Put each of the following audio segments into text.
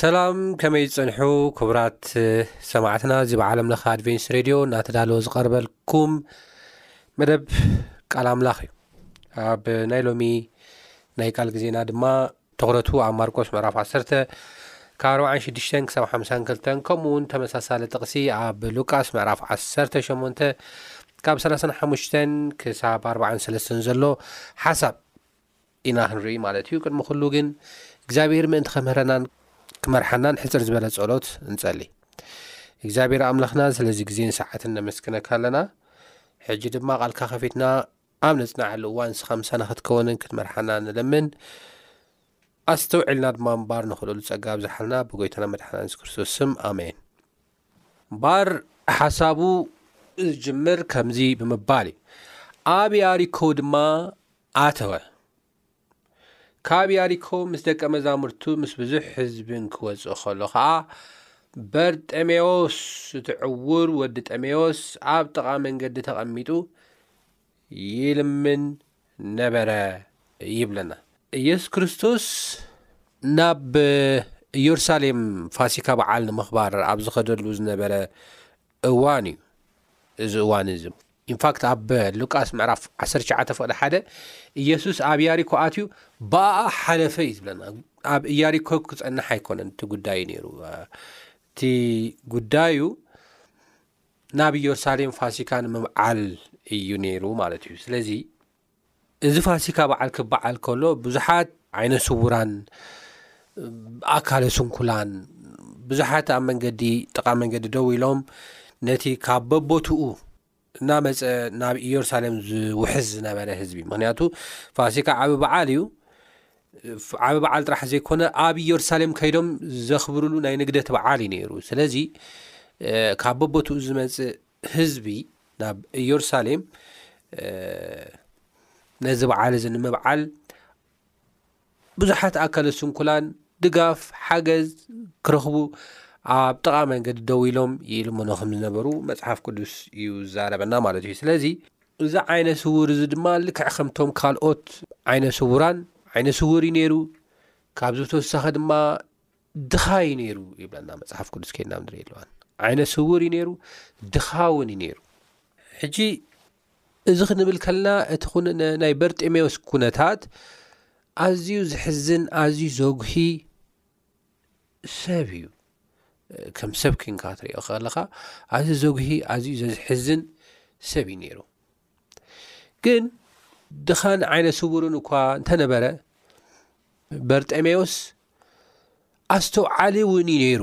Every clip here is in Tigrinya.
ሰላም ከመይ ዝጸንሑ ክቡራት ሰማዕትና እዚ ብዓለም ለኸ ኣድቨንስ ሬድዮ እናተዳለወ ዝቐርበልኩም መደብ ቃል ኣምላኽ እዩ ኣብ ናይ ሎሚ ናይ ቃል ግዜና ድማ ትኩረቱ ኣብ ማርቆስ ምዕራፍ 1 ካብ 46 ክሳብ 52 ከምኡ ውን ተመሳሳሊ ጥቕሲ ኣብ ሉቃስ ምዕራፍ 18 ካብ 35 ክሳብ 43 ዘሎ ሓሳብ ኢና ክንርኢ ማለት እዩ ቅድሚ ኩሉ ግን እግዚኣብሔር ምእንቲ ከምህረናን ክመርሓናን ሕፅር ዝበለ ጸሎት እንጸሊ እግዚኣብሔር ኣምላኽና ስለዚ ግዜን ሰዓትን ነመስግነካ ኣለና ሕጂ ድማ ቃልካ ከፊትና ኣብ ነጽናዓሉ እዋን ንስኻ ምሳና ክትከውንን ክትመርሓና ንለምን ኣስተውዒልና ድማ ምባር ንኽእለሉ ጸጋ ኣብዝሓልና ብጎይታና መድሓና የሱስ ክርስቶስ ስም ኣሜን እምባር ሓሳቡ ዝጅምር ከምዚ ብምባል እዩ ኣብ ያሪኮ ድማ ኣተወ። ካብ ያሪኮ ምስ ደቀ መዛሙርቱ ምስ ብዙሕ ህዝብን ክወጽእ ከሎ ኸኣ በርጤሜዎስ እቲ ዕውር ወዲ ጠሜዎስ ኣብ ጥቓ መንገዲ ተቐሚጡ ይልምን ነበረ ይብለና። ኢየሱስ ክርስቶስ ናብ ኢየሩሳሌም ፋሲካ በዓል ንምኽባር ኣብ ዝኸደሉ ዝነበረ እዋን እዩ እዚ እዋን እዚ ኢንፋክት ኣብ ሉቃስ ምዕራፍ 19 ፍቕዲ ሓደ ኢየሱስ ኣብ ያሪኮ ኣትዩ ብኣኣ ሓለፈ እዩ ዝብለና ኣብ ኢያሪኮ ክጸንሕ ኣይኮነን እቲ ጉዳዩ ነይሩ እቲ ጉዳዩ ናብ ኢየሩሳሌም ፋሲካ ንምብዓል እዩ ነይሩ ማለት እዩ ስለዚ እዚ ፋሲካ በዓል ክበዓል ከሎ ብዙሓት ዓይነ ስውራን ኣካለ ስንኩላን ብዙሓት ኣብ መንገዲ ጥቓ መንገዲ ደው ኢሎም ነቲ ካብ በቦትኡ እናመፀ ናብ ኢየሩሳሌም ዝውሕዝ ዝነበረ ህዝቢ ምክንያቱ ፋሲካ ዓብ በዓል እዩ ዓብ በዓል ጥራሕ ዘይኮነ ኣብ ኢየሩሳሌም ከይዶም ዘኽብርሉ ናይ ንግደት በዓል እዩ ነይሩ ስለዚ ካብ በቦትኡ ዝመፅእ ህዝቢ ናብ ኢየሩሳሌም ነዚ በዓል እዚ ንምብዓል ብዙሓት ኣካለ ስንኩላን ድጋፍ ሓገዝ ክረኽቡ ኣብ ጥቓ መንገዲ ደው ኢሎም ይልምኖ ከም ዝነበሩ መፅሓፍ ቅዱስ እዩ ዝዛረበና ማለት እዩ ስለዚ እዚ ዓይነ ስውር እዚ ድማ ልክዕ ከምቶም ካልኦት ዓይነ ስውራን ዓይነ ስውር እዩ ነይሩ ካብዚ ተወሳኺ ድማ ድኻ እዩ ነይሩ ይብለና መጽሓፍ ቅዱስ ኬድና ምድሪ የለዋን ዓይነ ስውር እዩ ነይሩ ድኻ እውን እዩ ነይሩ ሕጂ እዚ ክንብል ከልና እቲ ናይ በርጤሜዎስ ኩነታት ኣዝዩ ዝሕዝን ኣዝዩ ዘጉሂ ሰብ እዩ ከም ሰብ ኮንካ ትሪኦ ከለካ ኣዝዩ ዘጉሂ ኣዝዩ ዘዝሕዝን ሰብ እዩ ነይሩ ግን ድኻን ዓይነ ስውርን እኳ እንተነበረ በርጤሜዎስ ኣስተውዓሊ እውን እዩ ነይሩ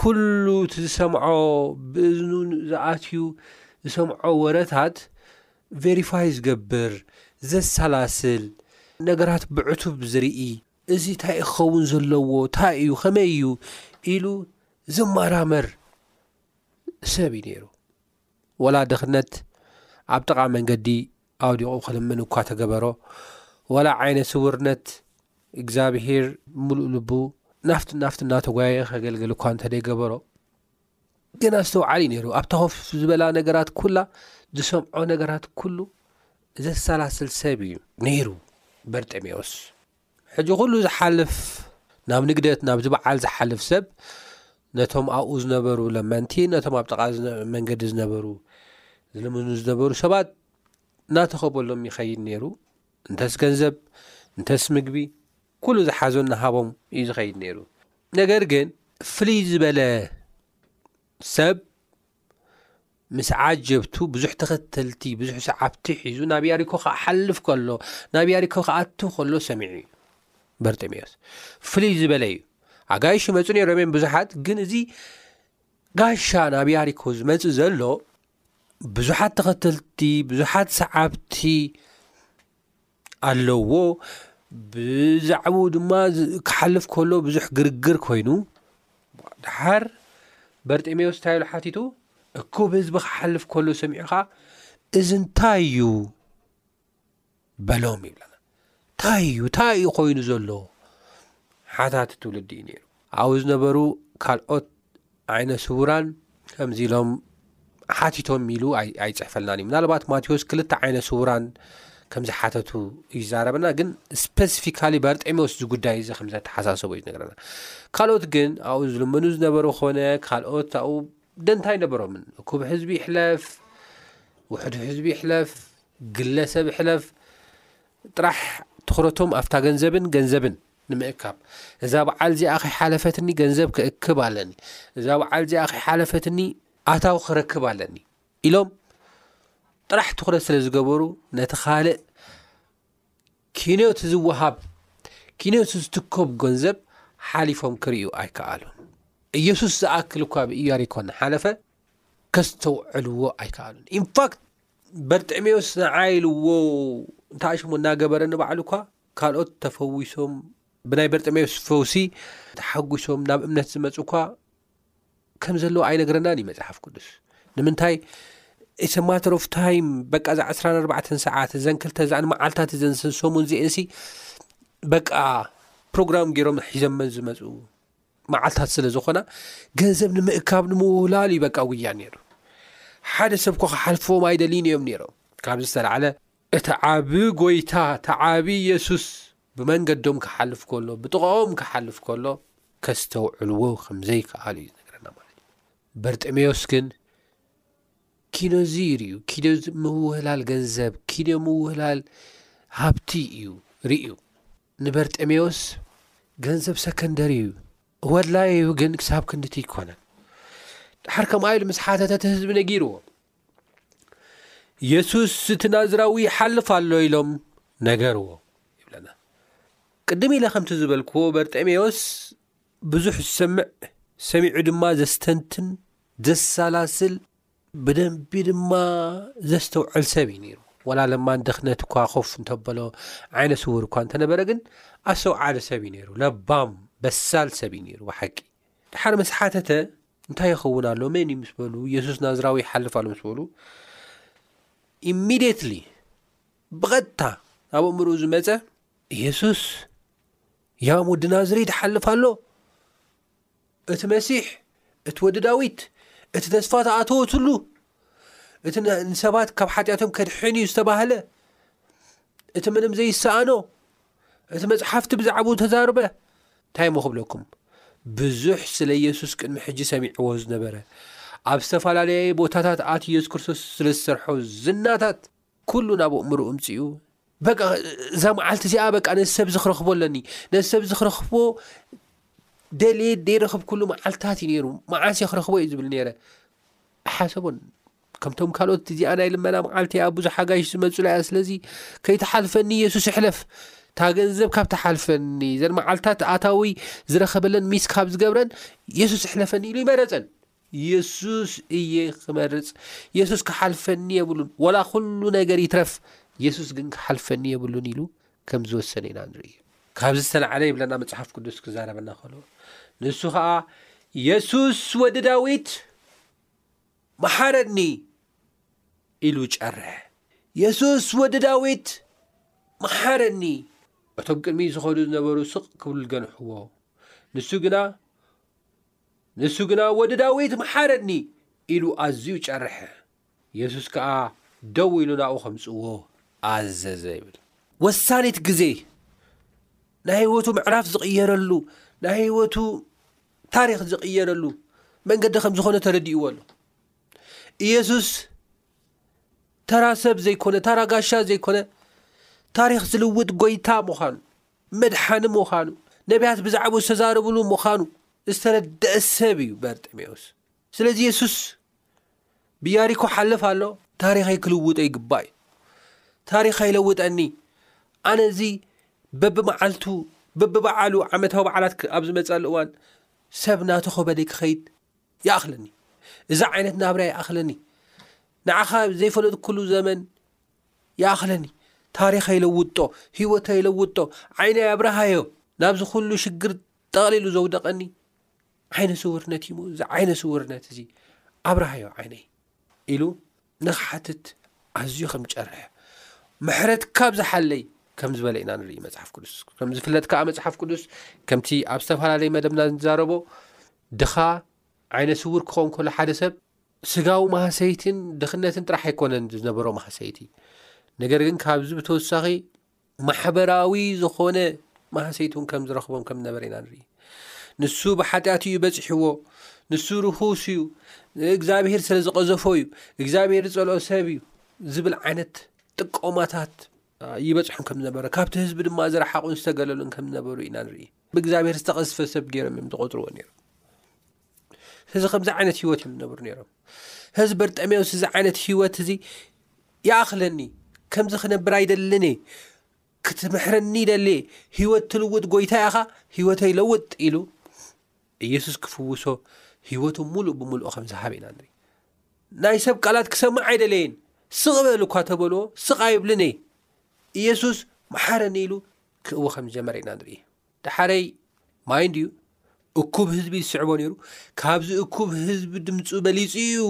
ኩሉ እቲ ዝሰምዖ ብእዝኑ ዝኣትዩ ዝሰምዖ ወረታት ቨሪፋይ ዝገብር ዘሰላስል ነገራት ብዕቱብ ዝርኢ እዚ እንታይ ክኸውን ዘለዎ እንታይ እዩ ከመይ እዩ ኢሉ ዝመራመር ሰብ እዩ ነይሩ ወላ ድኽነት ኣብ ጥቓ መንገዲ ኣውዲቑ ክልምን እኳ ተገበሮ፣ ወላ ዓይነ ስውርነት እግዚኣብሄር ምሉእ ልቡ ናፍቲ ናፍቲ እናተጓየ ከገልግል እኳ እንተደይ ገበሮ ግን ኣስተውዓሊ ነይሩ ኣብታ ኮፍ ዝበላ ነገራት ኩላ ዝሰምዖ ነገራት ኩሉ ዘሰላስል ሰብ እዩ ነይሩ በርጠሜዎስ ሕጂ ኩሉ ዝሓልፍ ናብ ንግደት ናብዚ በዓል ዝሓልፍ ሰብ ነቶም ኣብኡ ዝነበሩ ለመንቲ ነቶም ኣብ ጥቓ መንገዲ ዝነበሩ ዝልምኑ ዝነበሩ ሰባት እናተኸበሎም ይኸይድ ነይሩ እንተስ ገንዘብ እንተስ ምግቢ ኩሉ ዝሓዞ እናሃቦም እዩ ዝኸይድ ነይሩ ነገር ግን ፍልይ ዝበለ ሰብ ምስ ዓጀብቱ ብዙሕ ተኸተልቲ፣ ብዙሕ ሰዓብቲ ሒዙ ናብ ያሪኮ ኸሓልፍ ከሎ፣ ናብ ያሪኮ ኸኣቱ ኸሎ ሰሚዑ እዩ። በርጤሜዎስ ፍልይ ዝበለ እዩ። ኣጋይሽ ይመጹ ነይሮም እዮም ብዙሓት፣ ግን እዚ ጋሻ ናብ ያሪኮ ዝመጽእ ዘሎ ብዙሓት ተኸተልቲ፣ ብዙሓት ሰዓብቲ፣ ኣለዎ ብዛዕብኡ ድማ ክሓልፍ ከሎ ብዙሕ ግርግር ኮይኑ ድሓር በርጤሜዎስ እንታይ ኢሉ ሓቲቱ እኩብ ህዝቢ ክሓልፍ ከሎ ሰሚዑ ኸዓ እዚ እንታይ እዩ በሎም ይብለና እንታይ እዩ እንታይ እዩ ኮይኑ ዘሎ ሓታቲ ትውልዲ እዩ ነይሩ ኣብኡ ዝነበሩ ካልኦት ዓይነ ስውራን ከምዚ ኢሎም ሓቲቶም ኢሉ ኣይፅሕፈልናን እዩ ምናልባት ማቴዎስ ክልተ ዓይነ ስውራን ከም ዝሓተቱ እዩ ዛረበና ግን ስፐሲፊካሊ በርጤሜዎስ እዚ ጉዳይ እዚ ከም ዘተሓሳሰቦ እዩ ነገረና ካልኦት ግን ኣብኡ ዝልምኑ ዝነበሩ ኮነ ካልኦት ኣብኡ ደንታ ኣይነበሮምን እኩብ ህዝቢ ይሕለፍ ውሕዱ ህዝቢ ይሕለፍ ግለሰብ ይሕለፍ ጥራሕ ትኩረቶም ኣብታ ገንዘብን ገንዘብን ንምእካብ እዛ በዓል እዚኣ ከይሓለፈትኒ ገንዘብ ክእክብ ኣለኒ፣ እዛ በዓል እዚኣ ከይሓለፈትኒ ኣታዊ ክረክብ ኣለኒ ኢሎም ጥራሕ ትኹረት ስለ ዝገበሩ ነቲ ካልእ ኪኖት ዝወሃብ ኪኖት ዝትከብ ገንዘብ ሓሊፎም ክርእዩ ኣይከኣሉን። ኢየሱስ ዝኣክል እኳ ኣብ ኢያሪኮን ሓለፈ ከስተውዕልዎ ኣይከኣሉን ኢንፋክት በርጥዕሜዎስ ንዓይ ኢልዎ እንታይ ሽሙ እናገበረ ንባዕሉ እኳ ካልኦት ተፈዊሶም ብናይ በርጠሜዎስ ፈውሲ ተሓጒሶም ናብ እምነት ዝመፁ እኳ ከም ዘለዎ ኣይነገረናን እዩ መፅሓፍ ቅዱስ ንምንታይ ኢሰ ማተር ኦፍ ታይም በቃ እዛ 24 ሰዓት እዘን ክልተ እዛን መዓልታት እዘን ሰሙን ዚኤንሲ በቃ ፕሮግራም ገይሮም ሒዘመን ዝመፁ መዓልታት ስለ ዝኾና ገንዘብ ንምእካብ ንምውላል እዩ በቃ ውያ ነይሩ ሓደ ሰብኮ ክሓልፍዎም ኣይደልይን እዮም ነይሮም ካብዚ ዝተላዕለ እቲ ዓቢ ጎይታ፣ እቲ ዓቢ የሱስ ብመንገዶም ክሓልፍ ከሎ፣ ብጥቓኦም ክሓልፍ ከሎ ከስተውዕልዎ ከም ዘይከኣሉ እዩ ዝነግረና ማለት እዩ። በርጤሜዎስ ግን ኪኖዚ ይርእዩ፣ ኪኖ ምውህላል ገንዘብ፣ ኪኖ ምውህላል ሃብቲ እዩ ርእዩ። ንበርጤሜዎስ ገንዘብ ሰከንደሪ እዩ፣ እወ ኣድላዩ ግን ክሳብ ክንድቲ ኣይኮነን። ድሓር ከምኣ ኢሉ ምስ ሓተተ እቲ ህዝቢ ነጊርዎ። የሱስ እቲ ናዝራዊ ይሓልፍ ኣሎ ኢሎም ነገርዎ ይብለና። ቅድም ኢለ ከምቲ ዝበልክዎ በርጤሜዎስ ብዙሕ ዝሰምዕ ሰሚዑ ድማ ዘስተንትን ዘሰላስል ብደንቢ ድማ ዘስተውዕል ሰብ እዩ ነይሩ ወላ ለማን ድኽነት እኳ ኮፍ እንተበሎ ዓይነ ስውር እኳ እንተነበረ ግን ኣስተውዓሊ ሰብ እዩ ነይሩ ለባም በሳል ሰብ እዩ ነይሩ ብሓቂ ድሓር ምስ ሓተተ እንታይ ይኸውን ኣሎ መን እዩ ምስ በሉ የሱስ ናዝራዊ ይሓልፍ ኣሎ ምስ በሉ ኢሚድትሊ ብቐጥታ ናብ እምርኡ ዝመፀ ኢየሱስ ያም ወዲ ናዝሪ ትሓልፍ ኣሎ እቲ መሲሕ እቲ ወዲ ዳዊት እቲ ተስፋ ተኣተወትሉ እቲ ንሰባት ካብ ሓጢኣቶም ከድሕን እዩ ዝተባህለ እቲ ምንም ዘይሰኣኖ እቲ መጽሓፍቲ ብዛዕባኡ ተዛሩበ እንታይ እሞ ክብለኩም ብዙሕ ስለ የሱስ ቅድሚ ሕጂ ሰሚዕዎ ዝነበረ ኣብ ዝተፈላለየ ቦታታት ኣቲ የሱስ ክርስቶስ ስለ ዝሰርሖ ዝናታት ኩሉ ናብ ኣእምሮ እምጽኡ በቃ እዛ መዓልቲ እዚኣ በቃ ነዚ ሰብ ዝክረኽቦ ኣለኒ ነዚ ሰብ ዝክረኽቦ ደልየ ደይረኽብኩሉ መዓልትታት እዩ ነይሩ መዓስ እየ ክረኽቦ እዩ ዝብል ነይረ ኣይሓሰቦን ከምቶም ካልኦት እዚኣ ናይ ልመና መዓልቲ እያ ብዙሕ ኣጋይሽ ዝመፁላ እያ ስለዚ ከይተሓልፈኒ የሱስ ይሕለፍ እታ ገንዘብ ካብ ተሓልፈኒ ዘን መዓልትታት ኣታዊ ዝረኸበለን ሚስ ካብ ዝገብረን የሱስ ይሕለፈኒ ኢሉ ይመረፀን የሱስ እየ ክመርፅ የሱስ ክሓልፈኒ የብሉን ወላ ኩሉ ነገር ይትረፍ የሱስ ግን ክሓልፈኒ የብሉን ኢሉ ከም ዝወሰነ ኢና ንርኢ። ካብዚ ዝተላዕለ ይብለና መጽሓፍ ቅዱስ ክዛረበና ከሎ ንሱ ኸኣ የሱስ ወዲ ዳዊት መሓረኒ ኢሉ ጨርሐ። የሱስ ወዲ ዳዊት መሓረኒ። እቶም ቅድሚ ዝኸዱ ዝነበሩ ስቕ ክብሉ ገንሕዎ። ንሱ ግና ንሱ ግና ወዲ ዳዊት መሓረኒ ኢሉ ኣዝዩ ጨርሐ። የሱስ ከኣ ደው ኢሉ ናብኡ ከምጽእዎ ኣዘዘ ይብል። ወሳኒት ግዜ ናይ ህይወቱ ምዕራፍ ዝቕየረሉ ናይ ህይወቱ ታሪኽ ዝቕየረሉ መንገዲ ከም ዝኾነ ተረዲእዎ ኣሎ ኢየሱስ ተራ ሰብ ዘይኮነ ተራ ጋሻ ዘይኮነ ታሪኽ ዝልውጥ ጎይታ ምዃኑ መድሓኒ ምዃኑ ነቢያት ብዛዕባኡ ዝተዛረብሉ ምዃኑ ዝተረደአ ሰብ እዩ በርጤሜዎስ ስለዚ የሱስ ብያሪኮ ሓልፍ ኣሎ። ታሪኸይ ክልውጦ ይግባእ እዩ። ታሪኸይ ለውጠኒ። ኣነ እዚ በብመዓልቱ በብበዓሉ ዓመታዊ በዓላት ኣብ ዝመፀሉ እዋን ሰብ ናቱ ከበደይ ክኸይድ ይኣኽለኒ። እዚ ዓይነት ናብራ ይኣኽለኒ። ንዓኻ ዘይፈለጥኩሉ ዘመን ይኣኽለኒ። ታሪኸይ ለውጦ፣ ህይወተይ ለውጦ፣ ዓይነይ ኣብርሃዮ። ናብዚ ኩሉ ሽግር ጠቕሊሉ ዘውደቐኒ ዓይነ ስውርነት እዩሞ እዚ ዓይነ ስውርነት እዚ ኣብርሃዮ ዓይነይ ኢሉ ንክሓትት ኣዝዩ ከም ዝጨርሐ ምሕረት ካብ ዝሓለይ ከም ዝበለ ኢና ንርኢ መፅሓፍ ቅዱስ ከም ዝፍለጥ ከዓ መፅሓፍ ቅዱስ ከምቲ ኣብ ዝተፈላለየ መደብና ንዛረቦ ድኻ ዓይነ ስውር ክኸውን ከሎ ሓደ ሰብ ስጋዊ ማህሰይትን ድኽነትን ጥራሕ ኣይኮነን ዝነበሮ ማህሰይቲ ነገር ግን ካብዚ ብተወሳኺ ማሕበራዊ ዝኾነ ማህሰይት ውን ከም ዝረኽቦም ከም ዝነበረ ኢና ንርኢ ንሱ ብሓጢኣት እዩ በፂሕዎ ንሱ ርኹስ እዩ እግዚኣብሄር ስለ ዝቐዘፎ እዩ እግዚኣብሄር ዝፀልኦ ሰብ እዩ ዝብል ዓይነት ጥቆማታት ይበፅሑን ከም ዝነበረ ካብቲ ህዝቢ ድማ ዝረሓቑን ዝተገለሉን ከም ዝነበሩ ኢና ንርኢ ብእግዚኣብሄር ዝተቐዝፈ ሰብ ገይሮም እዮም ዝቆፅርዎ ነይሩ እዚ ከምዚ ዓይነት ሂወት እዮም ዝነብሩ ነይሮም ህዚ በርጠሜዎስ እዚ ዓይነት ሂወት እዚ ይኣኽለኒ ከምዚ ክነብር ኣይደልን እየ ክትምሕረኒ ይደሊ ሂወት ትልውጥ ጎይታ ኢኻ ሂወተ ይለውጥ ኢሉ ኢየሱስ ክፍውሶ ሂወቱ ሙሉእ ብምሉእ ከም ዝሃበ ኢና ንርኢ ናይ ሰብ ቃላት ክሰምዕ ኣይደለየን ስቕ በል እኳ ተበልዎ ስቕ ኣይብልን እየ ኢየሱስ መሓረኒ ኢሉ ክእው ከም ዝጀመረ ኢና ንርኢ ደሓረይ ማይ እንድዩ እኩብ ህዝቢ ዝስዕቦ ነይሩ ካብዚ እኩብ ህዝቢ ድምፁ በሊፁ እዩ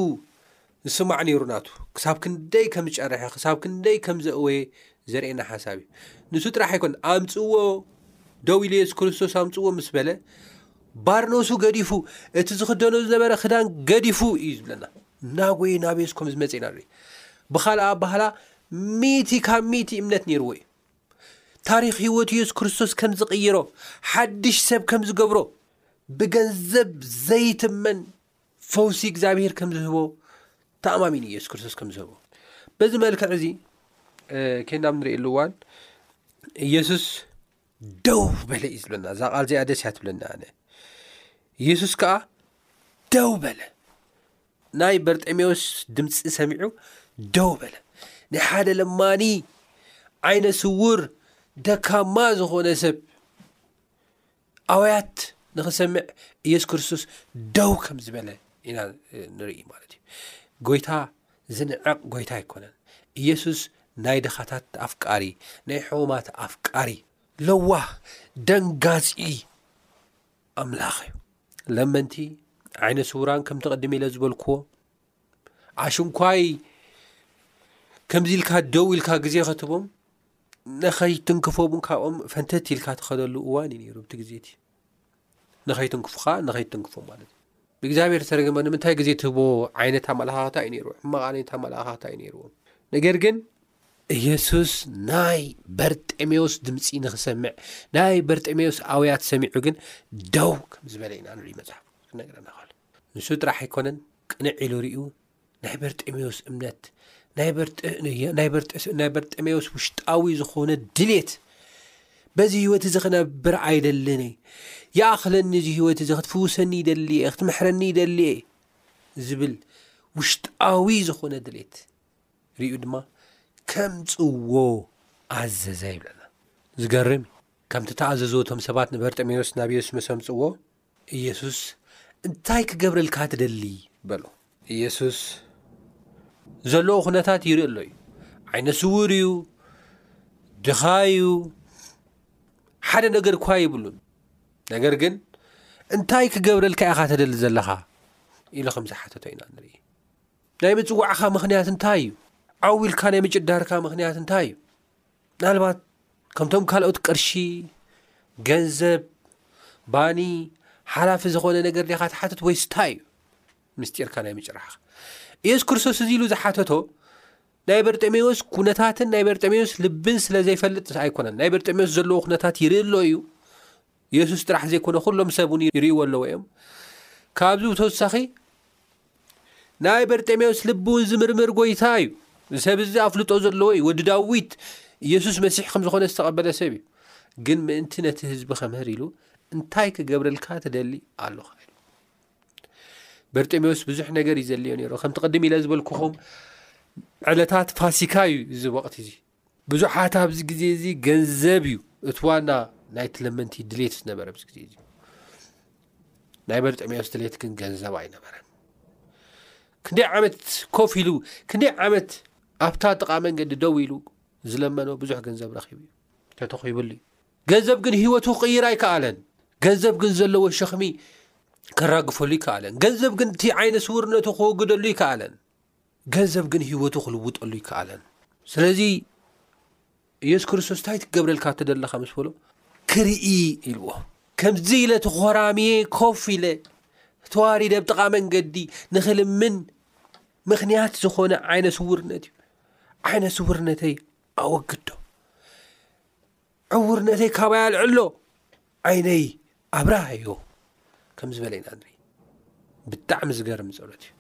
ዝስማዕ ነይሩ ናቱ ክሳብ ክንደይ ከም ዝጨርሐ ክሳብ ክንደይ ከም ዘእወየ ዘርእየና ሓሳብ እዩ ንሱ ጥራሕ ኣይኮን ኣምፅዎ ደው ኢሉ የሱስ ክርስቶስ ኣምፅዎ ምስ በለ ባርኖሱ ገዲፉ እቲ ዝኽደኖ ዝነበረ ክዳን ገዲፉ እዩ ዝብለና እናጎየ ናብ የሱስ ከም ዝመፀ ኢና ንርኢ ብካልእ ኣባህላ ሚእቲ ካብ ሚእቲ እምነት ነይርዎ እዩ ታሪኽ ህይወት ኢየሱስ ክርስቶስ ከም ዝቕይሮ፣ ሓድሽ ሰብ ከም ዝገብሮ፣ ብገንዘብ ዘይትመን ፈውሲ እግዚኣብሔር ከም ዝህቦ ተኣማሚኑ ኢየሱስ ክርስቶስ ከም ዝህቦ በዚ መልክዕ እዚ ኬና ብ ንርእየሉ እዋን ኢየሱስ ደው በለ እዩ ዝብለና እዛ ቓል እዚኣ ደስ እያ ትብለኒ ኣነ ኢየሱስ ከዓ ደው በለ ናይ በርጤሜዎስ ድምጺ ሰሚዑ ደው በለ። ናይ ሓደ ለማኒ፣ ዓይነ ስውር፣ ደካማ ዝኾነ ሰብ ኣውያት ንኽሰምዕ ኢየሱስ ክርስቶስ ደው ከም ዝበለ ኢና ንርኢ ማለት እዩ። ጎይታ ዝንዕቕ ጎይታ ኣይኮነን። ኢየሱስ ናይ ድኻታት ኣፍቃሪ፣ ናይ ሕሙማት ኣፍቃሪ፣ ለዋህ ደንጋጺ ኣምላኽ እዩ ለመንቲ ዓይነ ስውራን ከምቲ ቅድሚ ኢለ ዝበልክዎ ኣሽንኳይ ከምዚ ኢልካ ደው ኢልካ ግዜ ከትቦም ንኸይትንክፎውን ካብኦም ፈንተት ኢልካ ትኸደሉ እዋን እዩ ነይሩ ብቲ ግዜ እቲ ንኸይትንክፉካ ንኸይትንክፎ ማለት እዩ ብእግዚኣብሔር ዝተረገመ ንምንታይ ግዜ ትህቦ ዓይነት ኣመላኻኽታ እዩ ነይሩ ሕማቕ ኣነት ኣመላእኻኽታ እዩ ነይርዎም ነገር ግን ኢየሱስ ናይ በርጤሜዎስ ድምፂ ንኽሰምዕ ናይ በርጤሜዎስ ኣውያት ሰሚዑ ግን ደው ከም ዝበለ ኢና ንርኢ መጽሓፍ ክነግረና ኸሎ ንሱ ጥራሕ ኣይኮነን ቅንዕ ኢሉ ርዩ ናይ በርጤሜዎስ እምነት ናይ በርጤሜዎስ ውሽጣዊ ዝኾነ ድሌት በዚ ህይወት እዚ ክነብር ኣይደልን እየ ይኣኽለኒ እዚ ህይወት እዚ ክትፍውሰኒ ይደሊ እየ ክትምሕረኒ ይደሊ እየ ዝብል ውሽጣዊ ዝኾነ ድሌት ሪኡ ድማ ከምጽዎ ኣዘዘ ይብለና። ዝገርም እዩ። ከምቲ ተኣዘዝዎ እቶም ሰባት ንበርጠሜዎስ ናብ የሱስ ምስ ኣምጽዎ ኢየሱስ እንታይ ክገብረልካ ትደሊ በሎ። ኢየሱስ ዘለዎ ኩነታት ይርኢ ኣሎ እዩ። ዓይነ ስውር እዩ፣ ድኻ እዩ፣ ሓደ ነገር እኳ ይብሉን። ነገር ግን እንታይ ክገብረልካ ኢኻ ትደሊ ዘለኻ ኢሉ ከም ዝሓተቶ ኢና ንርኢ። ናይ ምጽዋዕካ ምኽንያት እንታይ እዩ? ዓው ኢልካ ናይ ምጭዳርካ ምኽንያት እንታይ እዩ? ምናልባት ከምቶም ካልኦት ቅርሺ፣ ገንዘብ፣ ባኒ፣ ሓላፊ ዝኾነ ነገር ዲኻ ትሓትት ወይስ እንታይ እዩ ምስጢርካ ናይ ምጭራሕኻ? ኢየሱስ ክርስቶስ እዚ ኢሉ ዝሓተቶ ናይ በርጠሜዎስ ኩነታትን ናይ በርጠሜዎስ ልብን ስለ ዘይፈልጥ ኣይኮነን። ናይ በርጠሜዎስ ዘለዎ ኩነታት ይርኢ ኣሎ እዩ፣ የሱስ ጥራሕ ዘይኮነ ኩሎም ሰብ እውን ይርእይዎ ኣለዉ እዮም። ካብዚ ብተወሳኺ ናይ በርጤሜዎስ ልቢ እውን ዝምርምር ጎይታ እዩ። እዚ ሰብ እዚ ኣፍልጦ ዘለዎ እዩ፣ ወዲ ዳዊት የሱስ መሲሕ ከም ዝኾነ ዝተቐበለ ሰብ እዩ። ግን ምእንቲ ነቲ ህዝቢ ከምህር ኢሉ እንታይ ክገብረልካ ትደሊ ኣሎኻ ኢሉ። በርጤሜዎስ ብዙሕ ነገር እዩ ዘድልዮ ነይሩ። ከምቲ ቅድም ኢለ ዝበልኩኹም ዕለታት ፋሲካ እዩ እዚ ወቕቲ እዚ። ብዙሓት ኣብዚ ግዜ እዚ ገንዘብ እዩ እቲ ዋና ናይቲ ለመንቲ ድሌት ዝነበረ ኣብዚ ግዜ እዚ ናይ በርጠሚዎስ ድሌት ግን ገንዘብ ኣይነበረን ክንደይ ዓመት ኮፍ ኢሉ ክንደይ ዓመት ኣብታ ጥቓ መንገዲ ደው ኢሉ ዝለመኖ ብዙሕ ገንዘብ ረኪቡ እዩ ተተኺብሉ እዩ ገንዘብ ግን ሂወቱ ክቅይር ኣይከኣለን ገንዘብ ግን ዘለዎ ሸክሚ ከራግፈሉ ይከኣለን ገንዘብ ግን እቲ ዓይነ ስውርነቱ ክወግደሉ ይከኣለን ገንዘብ ግን ህይወቱ ክልውጠሉ ኣይከኣለን። ስለዚ ኢየሱስ ክርስቶስ እንታይ ትገብረልካ ትደለኻ ምስ በሎ ክርኢ ኢልዎ ከምዚ ኢለ ተኾራሚየ ኮፍ ኢለ ተዋሪደ ኣብ ጥቓ መንገዲ ንኽልምን ምኽንያት ዝኾነ ዓይነ ስውርነት እዩ ዓይነ ስውርነተይ ኣወግዶ ዕውርነተይ ካባይ ኣልዕሎ ዓይነይ ኣብርሃዮ ከም ዝበለ ኢና ንርኢ ብጣዕሚ ዝገርም ጸሎት እዩ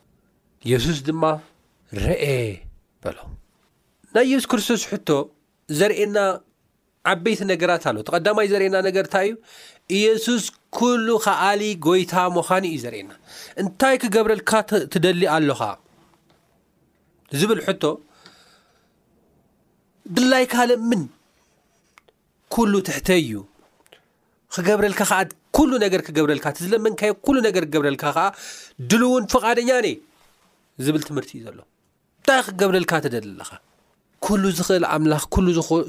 የሱስ ድማ ረኤ በሎ ናይ የሱስ ክርስቶስ ሕቶ ዘርእየና ዓበይቲ ነገራት ኣሎ ተቀዳማይ ዘርእየና ነገር እንታይ እዩ ኢየሱስ ኩሉ ከኣሊ ጎይታ ምዃኑ እዩ ዘርእየና እንታይ ክገብረልካ ትደሊ ኣለኻ ዝብል ሕቶ ድላይካ ለምን ኩሉ ትሕተይ እዩ ክገብረልካ ከዓ ኩሉ ነገር ክገብረልካ እቲ ዝለመንካዮ ኩሉ ነገር ክገብረልካ ከዓ ድልውን ፍቓደኛ ነ ዝብል ትምህርቲ እዩ ዘሎ እንታይ ክገብረልካ ትደሊ ኣለኻ ኩሉ ዝኽእል ኣምላኽ ኩሉ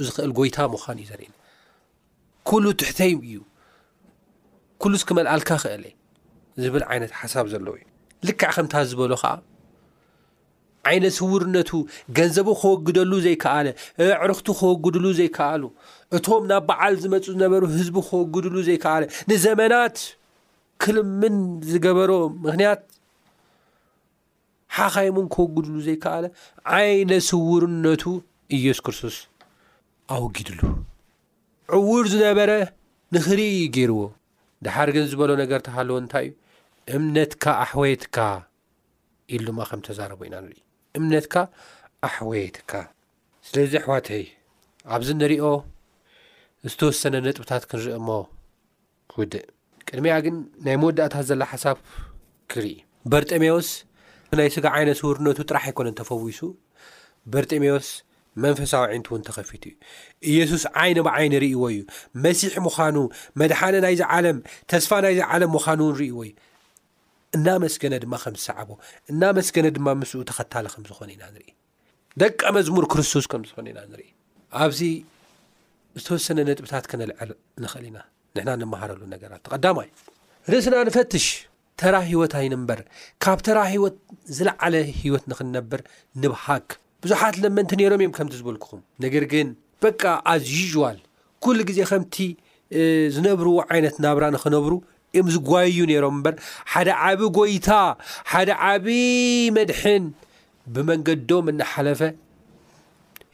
ዝኽእል ጎይታ ምዃን እዩ ዘርእየና ኩሉ ትሕተይ እዩ ኩሉስ ክመልኣልካ ክእለ ዝብል ዓይነት ሓሳብ ዘለዎ እዩ ልክዕ ከምታ ዝበሎ ከዓ ዓይነ ስውርነቱ ገንዘቡ ከወግደሉ ዘይከኣለ፣ ኣዕርኽቱ ከወግድሉ ዘይከኣሉ፣ እቶም ናብ በዓል ዝመጹ ዝነበሩ ህዝቡ ከወግድሉ ዘይከኣለ፣ ንዘመናት ክልምን ዝገበሮ ምክንያት ሓኻይሙን ከወግድሉ ዘይከኣለ ዓይነ ስውርነቱ ኢየሱስ ክርስቶስ ኣወጊድሉ። ዕውር ዝነበረ ንኽርኢ እዩ ገይርዎ። ድሓር ግን ዝበሎ ነገር ተሃለወ እንታይ እዩ? እምነትካ ኣሕወየትካ። ኢሉ ድማ ከም ተዛረቦ ኢና ንርኢ እምነትካ ኣሕወየትካ ስለዚ ኣሕዋተይ ኣብዚ ንሪኦ ዝተወሰነ ነጥብታት ክንርኢ እሞ ክውድእ ቅድሚኣ ግን ናይ መወዳእታት ዘላ ሓሳብ ክርኢ በርጠሜዎስ ናይ ስጋ ዓይነ ስውርነቱ ጥራሕ ኣይኮነ ተፈዊሱ በርጠሜዎስ መንፈሳዊ ዓይነቲ እውን ተኸፊቱ እዩ ኢየሱስ ዓይነ ብዓይኒ ርእዎ እዩ መሲሕ ምዃኑ መድሓነ ናይዚ ዓለም ተስፋ ናይዚ ዓለም ምዃኑ እውን ርእዎ እዩ እናመስገነ ድማ ከም ዝሰዓቦ፣ እናመስገነ ድማ ምስኡ ተኸታሊ ከም ዝኾነ ኢና ንርኢ። ደቀ መዝሙር ክርስቶስ ከም ዝኾነ ኢና ንርኢ። ኣብዚ ዝተወሰነ ነጥብታት ከነልዕል ንኽእል ኢና፣ ንሕና ንመሃረሉ ነገራት። ተቐዳማይ ርእስና ንፈትሽ፣ ተራ ህይወት ኣይንንበር፣ ካብ ተራ ህይወት ዝለዓለ ህይወት ንኽንነብር ንብሃግ። ብዙሓት ለመንቲ ነይሮም እዮም ከምቲ ዝበልኩኹም፣ ነገር ግን በቃ ኣዝ ዩዥዋል ኩሉ ግዜ ከምቲ ዝነብርዎ ዓይነት ናብራ ንኽነብሩ እዮም ዝጓይዩ ነይሮም እምበር ሓደ ዓቢ ጎይታ ሓደ ዓቢ መድሕን ብመንገዶም እናሓለፈ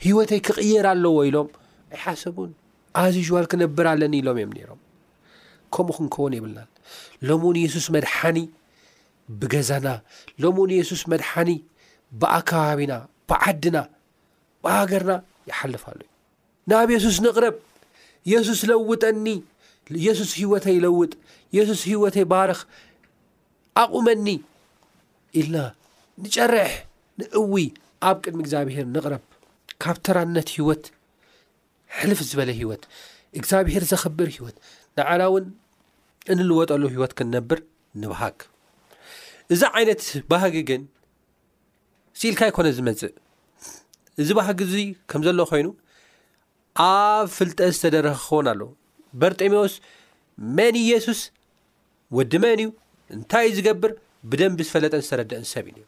ህይወተይ ክቕየር ኣለዎ ኢሎም ኣይሓሰቡን ኣዝዥዋል ክነብር ኣለኒ ኢሎም እዮም ነይሮም ከምኡ ክንከውን የብልናን ሎሚ እውን የሱስ መድሓኒ ብገዛና ሎሚ እውን የሱስ መድሓኒ ብኣከባቢና ብዓድና ብሃገርና ይሓልፍ ኣሎ እዩ ናብ የሱስ ንቕረብ የሱስ ለውጠኒ የሱስ ህይወተይ ለውጥ የሱስ ህይወተይ ባርኽ ኣቑመኒ ኢልና ንጨርሕ ንእዊ ኣብ ቅድሚ እግዚኣብሄር ንቕረብ ካብ ተራነት ህይወት ሕልፍ ዝበለ ህይወት እግዚኣብሄር ዘኽብር ህይወት ንዓና እውን እንልወጠሉ ህይወት ክንነብር ንብሃግ እዚ ዓይነት ባህጊ ግን ሲኢልካ ኣይኮነ ዝመጽእ እዚ ባህጊ እዚ ከም ዘሎ ኮይኑ ኣብ ፍልጠት ዝተደረኸ ክኸውን ኣለዎ በርጤሜዎስ መን ኢየሱስ ወዲ መን እዩ እንታይ እዩ ዝገብር ብደንቢ ዝፈለጠን ዝተረድአን ሰብ እዩ ነይሩ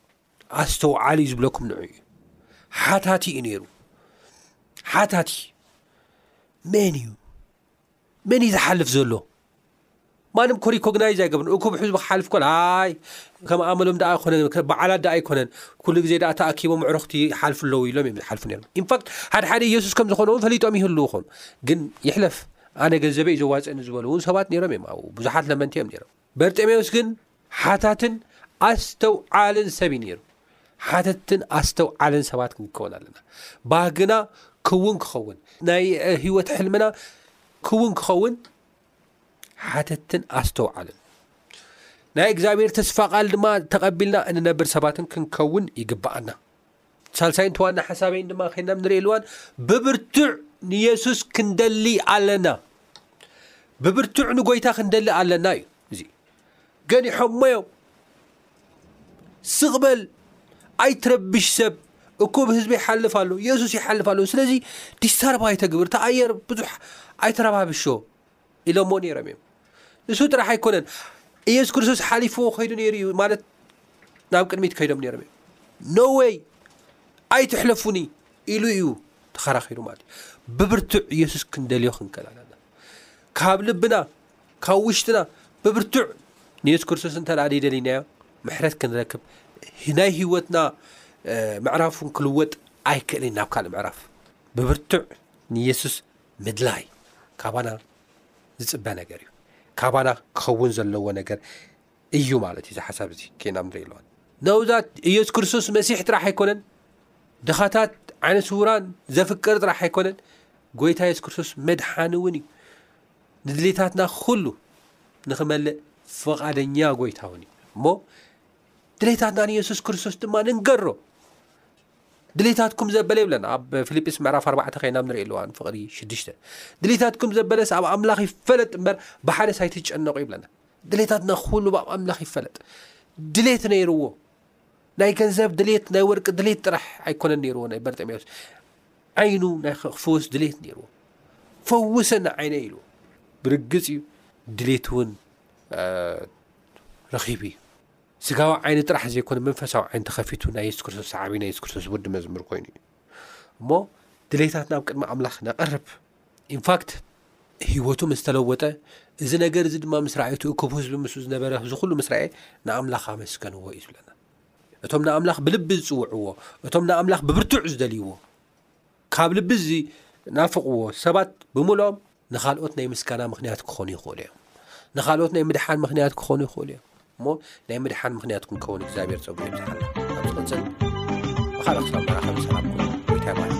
ኣስተውዓሊ እዩ ዝብለኩም ንዑ እዩ ሓታቲ እዩ ነይሩ ሓታቲ መን እዩ መን እዩ ዝሓልፍ ዘሎ ማንም እኮ ሪኮግናይዝ ኣይገብርን እኩብ ሕዝቢ ክሓልፍ ኮል ኣይ ከም ኣመሎም ደኣ ኣይኮነን በዓላት ደኣ ኣይኮነን ኩሉ ግዜ ደኣ ተኣኪቦም ኣዕሩኽቲ ይሓልፉ ኣለዉ ኢሎም እዮም ዝሓልፉ ነሮም ኢንፋክት ሓደ ሓደ ኢየሱስ ከም ዝኾነ እውን ፈሊጦም ይህልዉ ኾኑ ግን ይሕለፍ ኣነ ገንዘበ እዩ ዘዋፅእኒ ዝበሉ እውን ሰባት ነሮም እዮም ኣብኡ ብዙሓት ለመንቲ እዮም ነሮም በርጤሜዎስ ግን ሓታትን ኣስተውዓልን ሰብ እዩ ነይሩ። ሓተትትን ኣስተውዓልን ሰባት ክንከውን ኣለና። ባህግና ክውን ክኸውን፣ ናይ ህይወት ሕልምና ክውን ክኸውን ሓተትትን ኣስተውዓልን ናይ እግዚኣብሔር ተስፋ ቃል ድማ ተቐቢልና እንነብር ሰባትን ክንከውን ይግብኣና። ሳልሳይን እቲ ዋና ሓሳበይን ድማ ከይና ንርእየሉ እዋን ብብርቱዕ ንየሱስ ክንደሊ ኣለና። ብብርቱዕ ንጎይታ ክንደሊ ኣለና እዩ እዚ ገኒሖሞዮም ስቕ በል ኣይትረብሽ ሰብ እኩብ ህዝቢ ይሓልፍ ኣሎ የሱስ ይሓልፍ ኣሎ ስለዚ ዲስተርብ ኣይተግብር እቲ ኣየር ብዙሕ ኣይተረባብሾ ኢሎሞ ነይሮም እዮም ንሱ ጥራሕ ኣይኮነን ኢየሱስ ክርስቶስ ሓሊፍዎ ከይዱ ነይሩ እዩ ማለት ናብ ቅድሚት ከይዶም ነይሮም እዮም ኖወይ ኣይትሕለፉኒ ኢሉ እዩ ተኸራኺሩ ማለት እዩ ብብርቱዕ ኢየሱስ ክንደልዮ ክንከል ኣለና ካብ ልብና ካብ ውሽጥና ብብርቱዕ ንየሱስ ክርስቶስ እንተ ደኣ ደይደልናዮ ምሕረት ክንረክብ ናይ ህይወትና ምዕራፉን ክልወጥ ኣይክእልን ናብ ካልእ ምዕራፍ ብብርቱዕ ንየሱስ ምድላይ ካባና ዝጽበ ነገር እዩ ካባና ክኸውን ዘለዎ ነገር እዩ ማለት እዩ ዝሓሳብ እዚ ኬና ምር ኣለዋ ነውዛት ኢየሱስ ክርስቶስ መሲሕ ጥራሕ ኣይኮነን ድኻታት ዓይነ ስውራን ዘፍቅር ጥራሕ ኣይኮነን ጎይታ የሱስ ክርስቶስ መድሓኒ እውን እዩ ንድሌታትና ኩሉ ንኽመልእ ፍቓደኛ ጎይታ እውን እዩ እሞ ድሌታትና ንየሱስ ክርስቶስ ድማ ንንገሮ ድሌታትኩም ዘበለ ይብለና ኣብ ፊልጵስ ምዕራፍ ኣርባዕተ ከይና ንርኢ ኣለዋ ንፍቕሪ ሽዱሽተ ድሌታትኩም ዘበለስ ኣብ ኣምላኽ ይፈለጥ እምበር ብሓደስ ኣይትጨነቑ ይብለና ድሌታትና ኩሉ ኣብ ኣምላኽ ይፈለጥ ድሌት ነይርዎ ናይ ገንዘብ ድሌት ናይ ወርቂ ድሌት ጥራሕ ኣይኮነን ነይርዎ ናይ በርጠሜዎስ ዓይኑ ናይ ክፍወስ ድሌት ነይርዎ ፈውሰና ዓይነ ኢልዎ ብርግፅ እዩ ድሌት እውን ረኺቡ እዩ ስጋዊ ዓይኒ ጥራሕ ዘይኮነ መንፈሳዊ ዓይኒ ተኸፊቱ ናይ የሱስ ክርስቶስ ሰዓቢ ናይ የሱስ ክርስቶስ ወዲ መዝሙር ኮይኑ እዩ እሞ ድሌታትና ኣብ ቅድሚ ኣምላኽ ነቐርብ ኢንፋክት ህይወቱ ምስ ተለወጠ እዚ ነገር እዚ ድማ ምስ ራእዩ ትእክቡ ህዝቢ ምስ ዝነበረ እዚ ኩሉ ምስ ራእየ ንኣምላኽ ኣመስገንዎ እዩ ዝብለና እቶም ንኣምላኽ ብልቢ ዝፅውዕዎ እቶም ንኣምላኽ ብብርቱዕ ዝደልይዎ ካብ ልቢ ዝናፍቕዎ ሰባት ብምልኦም ንኻልኦት ናይ ምስጋና ምኽንያት ክኾኑ ይኽእሉ እዮም። ንኻልኦት ናይ ምድሓን ምኽንያት ክኾኑ ይኽእሉ እዮም እሞ ናይ ምድሓን ምኽንያት ክንከውን እግዚኣብሔር ፀጉ ይብዝሓና ኣብ ዝቕፅል ብካልእ ክሳብ መራኸቢ ሰላም ኮይኑ ጎይታ ይባርክ